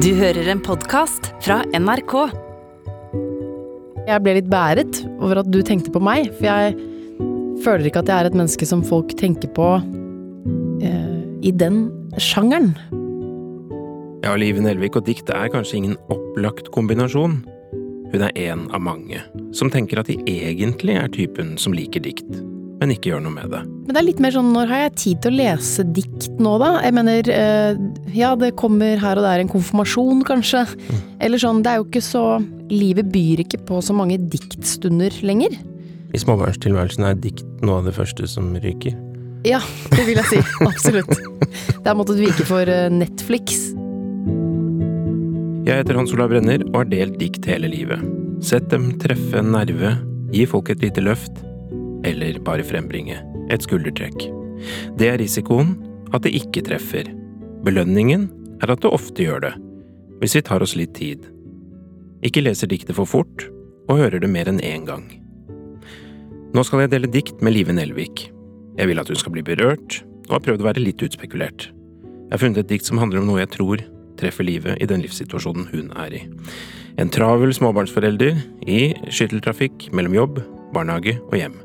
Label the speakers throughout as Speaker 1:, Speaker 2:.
Speaker 1: Du hører en podkast fra NRK.
Speaker 2: Jeg ble litt bæret over at du tenkte på meg, for jeg føler ikke at jeg er et menneske som folk tenker på eh, i den sjangeren.
Speaker 3: Ja, Live Nelvik og dikt er kanskje ingen opplagt kombinasjon. Hun er en av mange som tenker at de egentlig er typen som liker dikt, men ikke gjør noe med det.
Speaker 2: Men det er litt mer sånn, når har jeg tid til å lese dikt nå, da? Jeg mener, eh, ja, det kommer her og der en konfirmasjon, kanskje. Eller sånn, det er jo ikke så Livet byr ikke på så mange diktstunder lenger.
Speaker 3: I småbarnstilværelsen er dikt noe av det første som ryker.
Speaker 2: Ja, det vil jeg si. Absolutt. Det har måttet vike for eh, Netflix.
Speaker 3: Jeg heter Hans Olav Brenner og har delt dikt hele livet. Sett dem treffe en nerve, gi folk et lite løft, eller bare frembringe et skuldertrekk. Det er risikoen at det ikke treffer. Belønningen er at det ofte gjør det, hvis vi tar oss litt tid. Ikke leser diktet for fort, og hører det mer enn én gang. Nå skal jeg dele dikt med Live Nelvik. Jeg vil at hun skal bli berørt, og har prøvd å være litt utspekulert. Jeg har funnet et dikt som handler om noe jeg tror treffer livet i den livssituasjonen hun er i. En travel småbarnsforelder i skytteltrafikk mellom jobb, barnehage og hjem.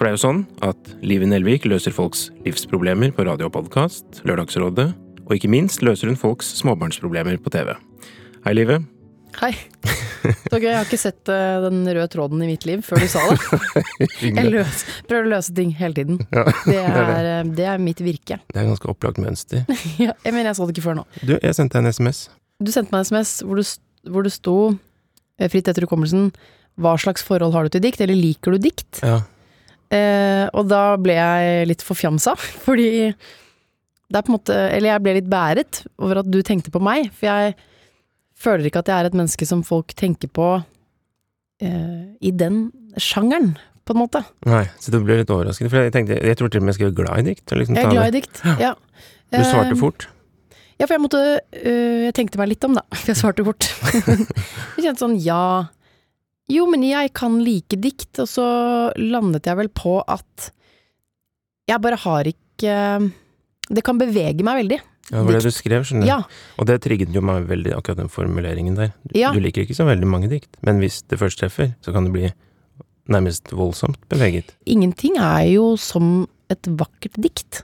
Speaker 3: For det er jo sånn at Live Nelvik løser folks livsproblemer på radio og podkast, Lørdagsrådet, og ikke minst løser hun folks småbarnsproblemer på TV. Hei, Live.
Speaker 2: Hei. Så gøy, jeg har ikke sett eh, den røde tråden i mitt liv før du sa det. Jeg løs, prøver å løse ting hele tiden. Det er, eh, det er mitt virke.
Speaker 3: Det er ganske opplagt mønster.
Speaker 2: Ja, mener, jeg så det ikke før nå.
Speaker 3: Du, jeg sendte deg en SMS.
Speaker 2: Du sendte meg en SMS hvor det, st- hvor det sto, eh, fritt etter hukommelsen, hva slags forhold har du til dikt, eller liker du dikt?
Speaker 3: Ja.
Speaker 2: Eh, og da ble jeg litt forfjamsa, fordi det er på en måte Eller jeg ble litt bæret over at du tenkte på meg, for jeg føler ikke at jeg er et menneske som folk tenker på eh, i den sjangeren, på en måte.
Speaker 3: Nei, så du ble litt overrasket. For jeg tenkte, jeg tror til og med jeg skrev glad i dikt. Liksom
Speaker 2: Jeg er glad i dikt. Ja.
Speaker 3: Du svarte
Speaker 2: Eh,
Speaker 3: fort.
Speaker 2: Ja, for jeg måtte øh, Jeg tenkte meg litt om, da. Jeg svarte fort. jeg kjente sånn ja. Jo, men jeg kan like dikt, og så landet jeg vel på at jeg bare har ikke Det kan bevege meg veldig.
Speaker 3: Ja, det var det du skrev, skjønner du.
Speaker 2: Ja.
Speaker 3: Og det trigget jo meg veldig, akkurat den formuleringen der.
Speaker 2: Ja.
Speaker 3: Du liker ikke så veldig mange dikt, men hvis det først treffer, så kan det bli nærmest voldsomt beveget.
Speaker 2: Ingenting er jo som et vakkert dikt.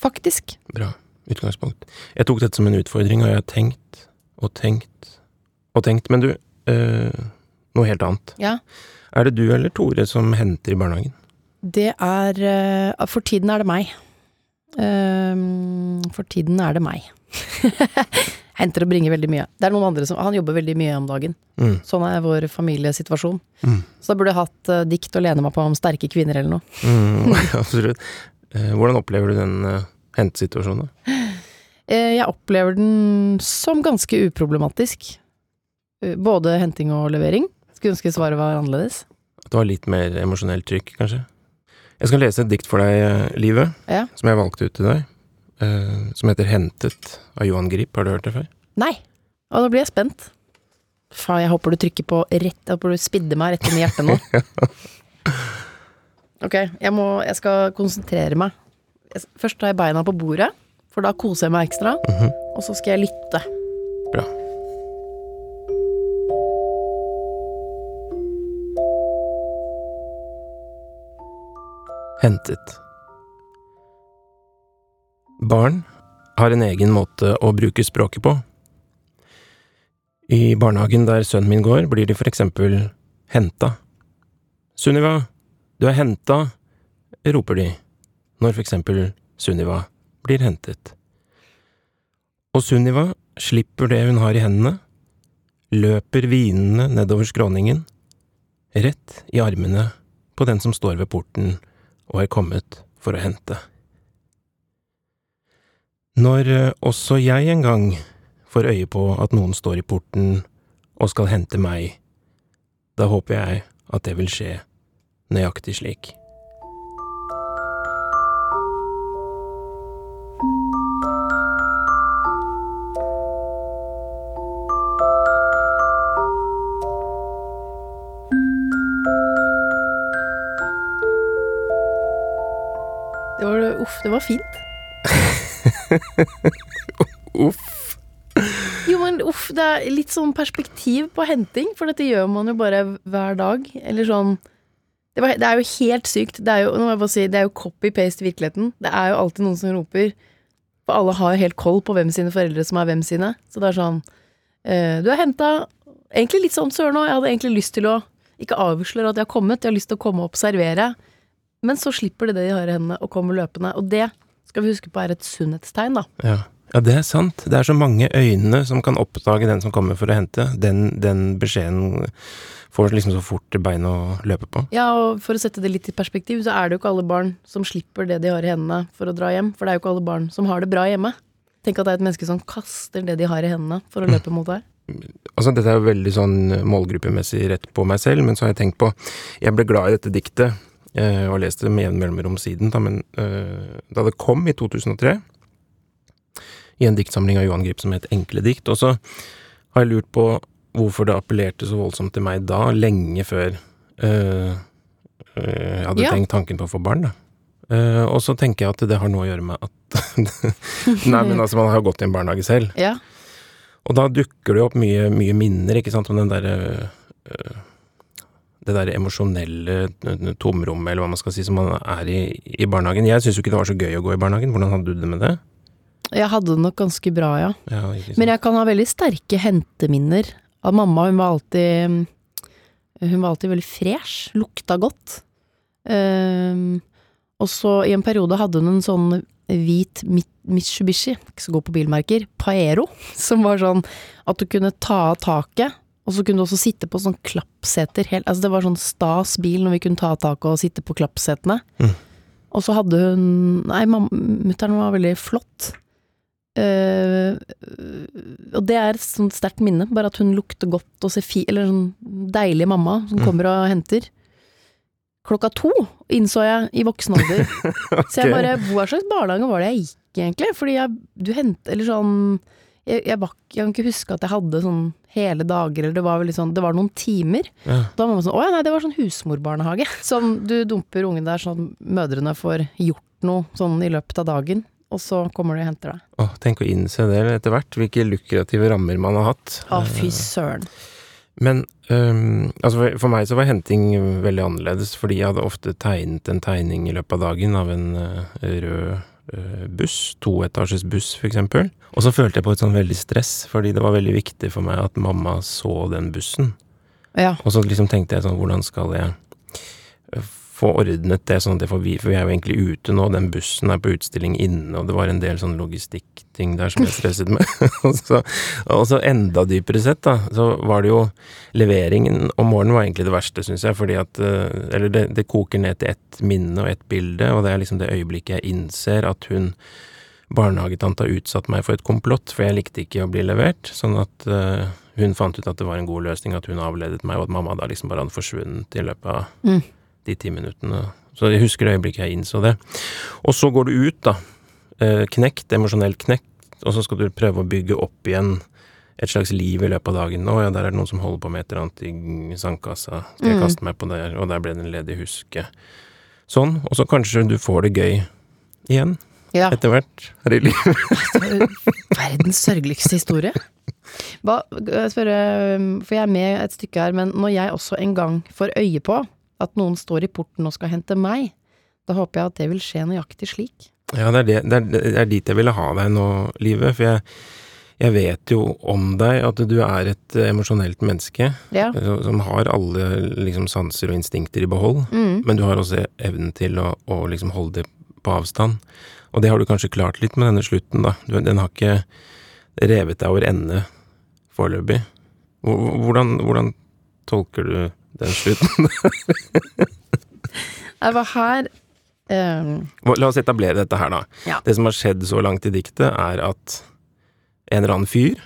Speaker 2: Faktisk.
Speaker 3: Bra utgangspunkt. Jeg tok dette som en utfordring, og jeg har tenkt og tenkt og tenkt. Men du, øh, noe helt annet.
Speaker 2: Ja.
Speaker 3: Er det du eller Tore som henter i barnehagen?
Speaker 2: Det er øh, For tiden er det meg. Ehm, for tiden er det meg. Henter og bringer veldig mye. Det er noen andre som Han jobber veldig mye om dagen.
Speaker 3: Mm.
Speaker 2: Sånn er vår familiesituasjon.
Speaker 3: Mm.
Speaker 2: Så da burde jeg hatt eh, dikt å lene meg på om sterke kvinner eller noe.
Speaker 3: Mm, absolutt. Eh, hvordan opplever du den uh, hentesituasjonen?
Speaker 2: Eh, jeg opplever den som ganske uproblematisk. Eh, Både henting og levering. Skulle ønske svaret var annerledes.
Speaker 3: At det var litt mer emosjonelt trykk, kanskje? Jeg skal lese et dikt for deg, Livet,
Speaker 2: Ja.
Speaker 3: som jeg valgte ut til deg. Uh, som heter 'Hentet' av Johan Grip. Har du hørt det før?
Speaker 2: Nei. Og da blir jeg spent. Faen, jeg håper du trykker på rett Jeg håper du spidder meg rett inn i hjertet nå. Ok, jeg må Jeg skal konsentrere meg. Først tar jeg beina på bordet, for da koser jeg meg ekstra.
Speaker 3: Mhm.
Speaker 2: Og så skal jeg lytte.
Speaker 3: Bra. Hentet. Barn har en egen måte å bruke språket på. I barnehagen der sønnen min går, blir de for eksempel henta. Sunniva, du er henta, roper de, når for eksempel Sunniva blir hentet. Og Sunniva slipper det hun har i hendene, løper hvinende nedover skråningen, rett i armene på den som står ved porten og er kommet for å hente. Når eh, også jeg en gang får øye på at noen står i porten og skal hente meg, da håper jeg at det vil skje nøyaktig slik.
Speaker 2: Uff, det var fint.
Speaker 3: Uff.
Speaker 2: Jo, men uff, det er litt sånn perspektiv på henting, for dette gjør man jo bare hver dag. Eller sånn Det, var, det er jo helt sykt. Det er jo, nå må jeg bare si, det er jo copy-paste virkeligheten. Det er jo alltid noen som roper. For alle har jo helt koll på hvem sine foreldre som er hvem sine. Så det er sånn øh, Du er henta Egentlig litt sånn søren òg. Jeg hadde egentlig lyst til å ikke avsløre at jeg har kommet, jeg har lyst til å komme og observere. Men så slipper de det de har i hendene, og kommer løpende. Og det skal vi huske på er et sunnhetstegn, da.
Speaker 3: Ja. ja, det er sant. Det er så mange øyne som kan oppdage den som kommer for å hente. Den, den beskjeden får liksom så fort bein å løpe på.
Speaker 2: Ja, og for å sette det litt i perspektiv, så er det jo ikke alle barn som slipper det de har i hendene for å dra hjem. For det er jo ikke alle barn som har det bra hjemme. Tenk at det er et menneske som kaster det de har i hendene for å løpe mot deg.
Speaker 3: Altså, dette er jo veldig sånn målgruppemessig rett på meg selv, men så har jeg tenkt på Jeg ble glad i dette diktet, eh, og har lest det med jevn mellomrom siden, da, men eh, da det kom i 2003, i en diktsamling av Johan Grip som het Enkle dikt, og så har jeg lurt på hvorfor det appellerte så voldsomt til meg da, lenge før eh, eh, jeg hadde
Speaker 2: Ja.
Speaker 3: tenkt tanken på å få barn, da. Uh, og så tenker jeg at det har noe å gjøre med at Nei, men altså, man har jo gått i en barnehage selv.
Speaker 2: Ja.
Speaker 3: Og da dukker det opp mye, mye minner, ikke sant, om den derre øh, Det der emosjonelle tomrommet, eller hva man skal si, som man er i i barnehagen. Jeg syns jo ikke det var så gøy å gå i barnehagen. Hvordan hadde du det med det?
Speaker 2: Jeg hadde det nok ganske bra, ja.
Speaker 3: Ja.
Speaker 2: Men jeg kan ha veldig sterke henteminner av mamma. Hun var alltid Hun var alltid veldig fresh. Lukta godt. Um, og så i en periode hadde hun en sånn hvit Mitsubishi, ikke så god på bilmerker, Paero, som var sånn at du kunne ta av taket, og så kunne du også sitte på sånn klappseter. Helt, altså det var sånn stas bil når vi kunne ta tak taket og sitte på klappsetene.
Speaker 3: Mm.
Speaker 2: Og så hadde hun Nei, mutter'n var veldig flott. Uh, og det er et sånt sterkt minne, bare at hun lukter godt og ser fi... Eller sånn deilig mamma som
Speaker 3: Mm.
Speaker 2: kommer og henter. Klokka to innså jeg i voksen alder. Så jeg bare Hva slags barnehage var det jeg gikk, egentlig? Fordi jeg Du henter Eller sånn jeg, jeg, bak, jeg kan ikke huske at jeg hadde sånn hele dager, eller det var sånn Det var noen timer.
Speaker 3: Ja.
Speaker 2: Da var man sånn Å ja, nei, det var sånn husmorbarnehage. Sånn du dumper ungen der sånn mødrene får gjort noe sånn i løpet av dagen, og så kommer de og henter deg.
Speaker 3: Åh, tenk å innse det etter hvert, hvilke lukrative rammer man har hatt.
Speaker 2: Å, fy søren.
Speaker 3: Men øhm, altså for, for meg så var henting veldig annerledes, fordi jeg hadde ofte tegnet en tegning i løpet av dagen av en øh, rød buss, toetasjes buss for eksempel. Og så følte jeg på et sånn veldig stress, fordi det var veldig viktig for meg at mamma så den bussen.
Speaker 2: Ja.
Speaker 3: Og så liksom tenkte jeg sånn, hvordan skal jeg øh, få ordnet det sånn at det får vi, for vi er jo egentlig ute nå, den bussen er på utstilling inne, og det var en del sånn logistikkting der som jeg stresset med. og, så, og så enda dypere sett, da, så var det jo leveringen om morgenen var egentlig det verste, syns jeg, fordi at øh, Eller det, det koker ned til ett minne og ett bilde, og det er liksom det øyeblikket jeg innser at hun barnehagetanta utsatt meg for et komplott, for jeg likte ikke å bli levert, sånn at uh, hun fant ut at det var en god løsning, at hun avledet meg, og at mamma da liksom bare hadde forsvunnet i løpet av
Speaker 2: Mm.
Speaker 3: De ti minuttene. Så jeg husker det øyeblikket jeg innså det. Og så går du ut, da. eh, Knekt, emosjonelt knekt, og så skal du prøve å bygge opp igjen et slags liv i løpet av dagen. Å ja, der er det noen som holder på med et eller annet i sandkassa. Skal jeg
Speaker 2: Mm.
Speaker 3: kaste meg på der? Og der ble det en ledig huske. Sånn. Og så kanskje du får det gøy igjen,
Speaker 2: ja.
Speaker 3: etter hvert her i livet.
Speaker 2: Verdens sørgeligste historie. Hva, jeg spørre, for jeg er med et stykke her, men når jeg også en gang får øye på at noen står i porten og skal hente meg, da håper jeg at det vil skje nøyaktig slik.
Speaker 3: Ja, det er, det, det, er, det er dit jeg ville ha deg nå, livet. For jeg, jeg vet jo om deg at du er et eh, emosjonelt menneske.
Speaker 2: Ja.
Speaker 3: Så- Som har alle liksom sanser og instinkter i behold,
Speaker 2: Mm.
Speaker 3: men du har også evnen til å, å liksom holde det på avstand. Og det har du kanskje klart litt med denne slutten, da. Du, den har ikke revet deg over ende foreløpig. Hvordan, hvordan tolker du den slutten?
Speaker 2: Det var her um...
Speaker 3: La oss etablere dette her, da.
Speaker 2: Ja.
Speaker 3: Det som har skjedd så langt i diktet, er at en eller annen fyr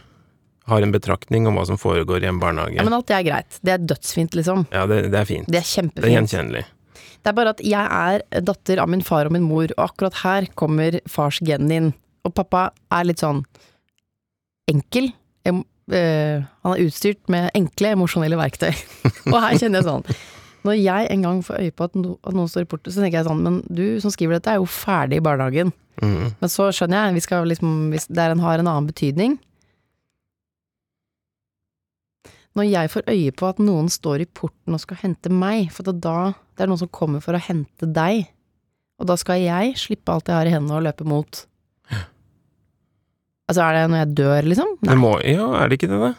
Speaker 3: har en betraktning om hva som foregår i en barnehage.
Speaker 2: ja, Men alt det er greit. Det er dødsfint, liksom.
Speaker 3: Ja, det, det er fint.
Speaker 2: Det er
Speaker 3: Det er
Speaker 2: kjempefint.
Speaker 3: gjenkjennelig.
Speaker 2: Det er bare at jeg er datter av min far og min mor, og akkurat her kommer farsgenen inn. Og pappa er litt sånn enkel. Eh, han er utstyrt med enkle emosjonelle verktøy. og her kjenner jeg sånn Når jeg en gang får øye på at, no, at noen står i porten, så tenker jeg sånn Men du som skriver dette, er jo ferdig i barnehagen.
Speaker 3: Mm.
Speaker 2: Men så skjønner jeg, vi skal liksom, hvis det en, har en annen betydning. når jeg får øye på at noen står i porten og skal hente meg, for da, det er noen som kommer for å hente deg, og da skal jeg slippe alt jeg har i hendene og løpe mot. Altså, er det når jeg dør, liksom?
Speaker 3: Det må, ja, er det ikke det, da?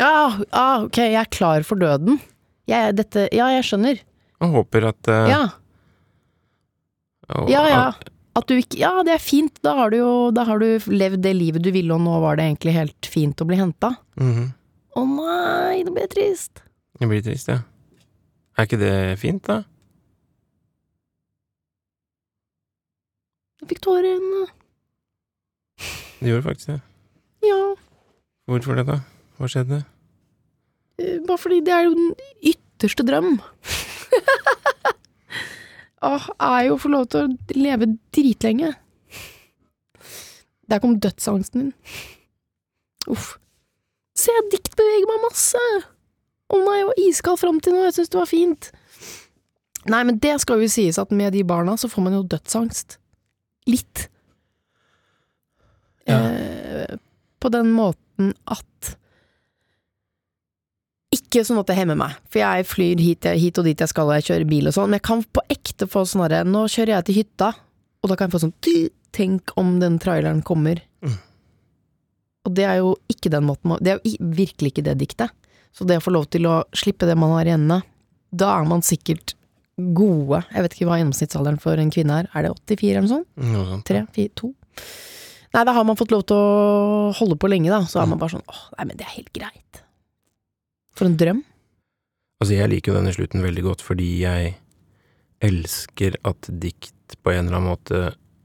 Speaker 2: Ja, ah, ok, jeg er klar for døden. Jeg, dette, ja, jeg skjønner.
Speaker 3: Og håper at uh,
Speaker 2: Ja,
Speaker 3: og-
Speaker 2: ja, ja. At du ikke Ja, det er fint, da har du jo da har du levd det livet du ville, og nå var det egentlig helt fint å bli henta.
Speaker 3: Mhm.
Speaker 2: Å nei, nå blir trist.
Speaker 3: Det blir trist, ja. Er ikke det fint, da?
Speaker 2: Jeg fikk tårer i øynene.
Speaker 3: Det gjorde faktisk det.
Speaker 2: Ja,
Speaker 3: Hvorfor det, da? Hva skjedde?
Speaker 2: eh, bare fordi det er jo den ytterste drøm. Åh, er jo å få lov til å leve dritlenge. Der kom dødsangsten din. Uff. Se, dikt beveger meg masse! Å nei, jeg var iskald fram til nå, jeg syns det var fint. Nei, men det skal jo sies at med de barna så får man jo dødsangst. Litt.
Speaker 3: Ja.
Speaker 2: Eh, på den måten at Ikke sånn at det hemmer meg, for jeg flyr hit, hit og dit jeg skal og jeg kjører bil og sånn, men jeg kan på ekte få sånn herre Nå kjører jeg til hytta, og da kan jeg få sånn Tenk om den traileren kommer.
Speaker 3: Mm.
Speaker 2: Og det er jo ikke den måten Det er jo virkelig ikke det diktet. Så det å få lov til å slippe det man har i hendene, da er man sikkert gode Jeg vet ikke hva gjennomsnittsalderen for en kvinne er. Er det 84 eller noe sånt?
Speaker 3: Sånt.
Speaker 2: Tre? Fire? To? Nei, da har man fått lov til å holde på lenge, da. Så er man bare sånn åh, nei, men det er helt greit. For en drøm.
Speaker 3: Altså, jeg liker jo denne slutten veldig godt fordi jeg elsker at dikt på en eller annen måte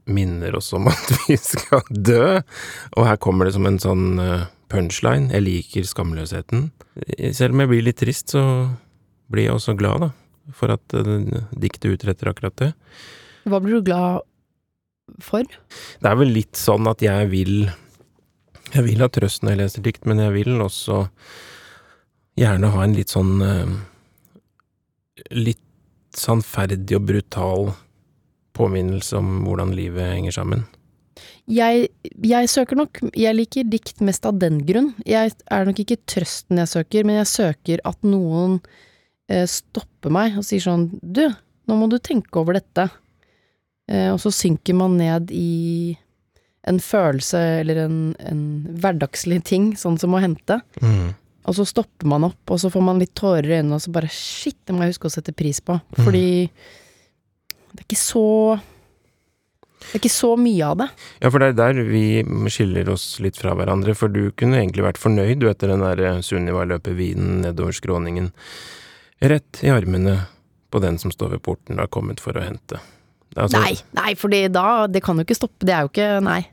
Speaker 3: minner oss om at vi skal dø. Og her kommer det som en sånn eh, punchline. Jeg liker skamløsheten. Selv om jeg blir litt trist, så blir jeg også glad, da. For at eh, diktet utretter akkurat det.
Speaker 2: Hva blir du glad for?
Speaker 3: Det er vel litt sånn at jeg vil Jeg vil ha trøst når jeg leser dikt, men jeg vil også gjerne ha en litt sånn eh, Litt sannferdig og brutal påminnelse om hvordan livet henger sammen.
Speaker 2: Jeg, jeg søker nok Jeg liker dikt mest av den grunn. Jeg er nok ikke trøsten jeg søker, men jeg søker at noen stopper meg og sier sånn Du, nå må du tenke over dette. Eh, og så synker man ned i en følelse eller en, en hverdagslig ting, sånn som å hente. Og så stopper man opp, og så får man litt tårer i øynene, og så bare shit, det må jeg huske å sette pris på. Fordi det er ikke så Det er ikke så mye av det.
Speaker 3: Ja, for det er der vi skiller oss litt fra hverandre, for du kunne egentlig vært fornøyd du etter den der eh, Sunniva-løpevinen nedover skråningen. Rett i armene på den som står ved porten og har kommet for å hente. Det altså-
Speaker 2: Nei, nei, da Det kan jo ikke stoppe. Det er jo ikke Nei.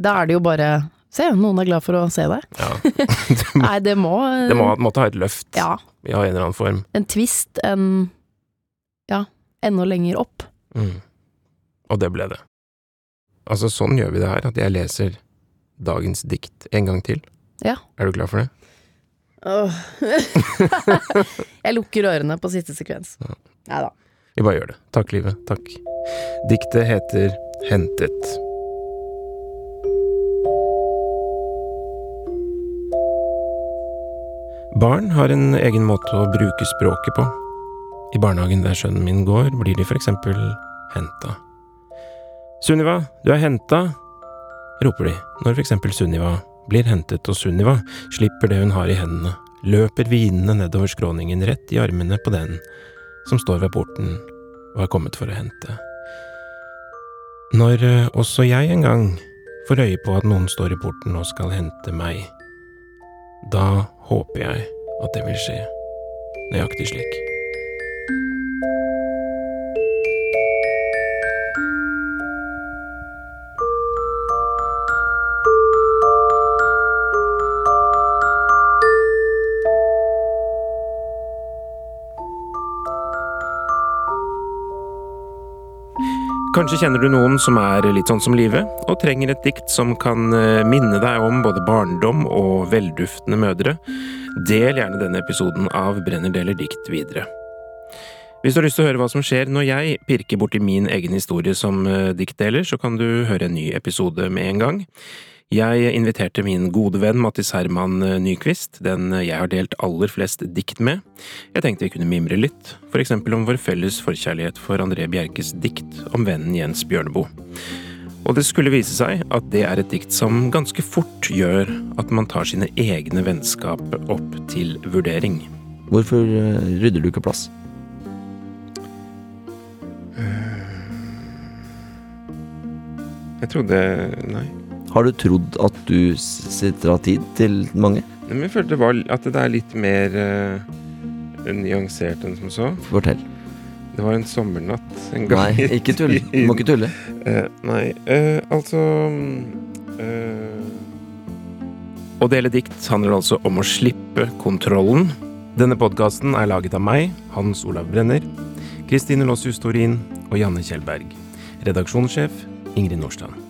Speaker 2: Da er det jo bare Se, noen er glad for å se deg.
Speaker 3: Ja,
Speaker 2: Nei, det må
Speaker 3: det må, måtte ha et løft
Speaker 2: Ja.
Speaker 3: i en eller annen form.
Speaker 2: En twist, en Ja, enda lenger opp.
Speaker 3: Mm. Og det ble det. Altså, sånn gjør vi det her, at jeg leser dagens dikt en gang til.
Speaker 2: Ja.
Speaker 3: Er du klar for det?
Speaker 2: Åh. jeg lukker ørene på siste sekvens.
Speaker 3: Ja.
Speaker 2: Nei da.
Speaker 3: Vi bare gjør det. Takk, livet. Takk. Diktet heter Hentet. Barn har en egen måte å bruke språket på. I barnehagen der sønnen min går, blir de for eksempel henta. Sunniva, du er henta, roper de når for eksempel Sunniva blir hentet, og Sunniva slipper det hun har i hendene, løper hvinende nedover skråningen rett i armene på den som står ved porten og er kommet for å hente. Når eh, også jeg en gang får øye på at noen står i porten og skal hente meg, da håper jeg at det vil skje nøyaktig slik. Kanskje kjenner du noen som er litt sånn som livet, og trenger et dikt som kan eh, minne deg om både barndom og velduftende mødre. Del gjerne denne episoden av Brenner deler dikt videre. Hvis du har lyst til å høre hva som skjer når jeg pirker borti min egen historie som eh, diktdeler, så kan du høre en ny episode med en gang. Jeg inviterte min gode venn Mattis Herman Nyquist, den jeg har delt aller flest dikt med. Jeg tenkte vi kunne mimre litt, for eksempel om vår felles forkjærlighet for André Bjerkes dikt om vennen Jens Bjørneboe. Og det skulle vise seg at det er et dikt som ganske fort gjør at man tar sine egne vennskap opp til vurdering.
Speaker 4: Hvorfor eh, rydder du ikke plass?
Speaker 3: Jeg trodde Nei.
Speaker 4: Har du trodd at du s- sitter av tid til mange?
Speaker 3: Men jeg følte at det er litt mer uh, nyansert enn som så.
Speaker 4: Fortell.
Speaker 3: Det var en sommernatt en gang
Speaker 4: Nei, ikke tull. Du må ikke tulle.
Speaker 3: Uh, nei, uh, altså mm, eh, Å dele dikt handler altså om å slippe kontrollen. Denne podkasten er laget av meg, Hans Olav Brenner, Kristine Lossius Torin og Janne Kjellberg. Redaksjonssjef Ingrid Nordstrand.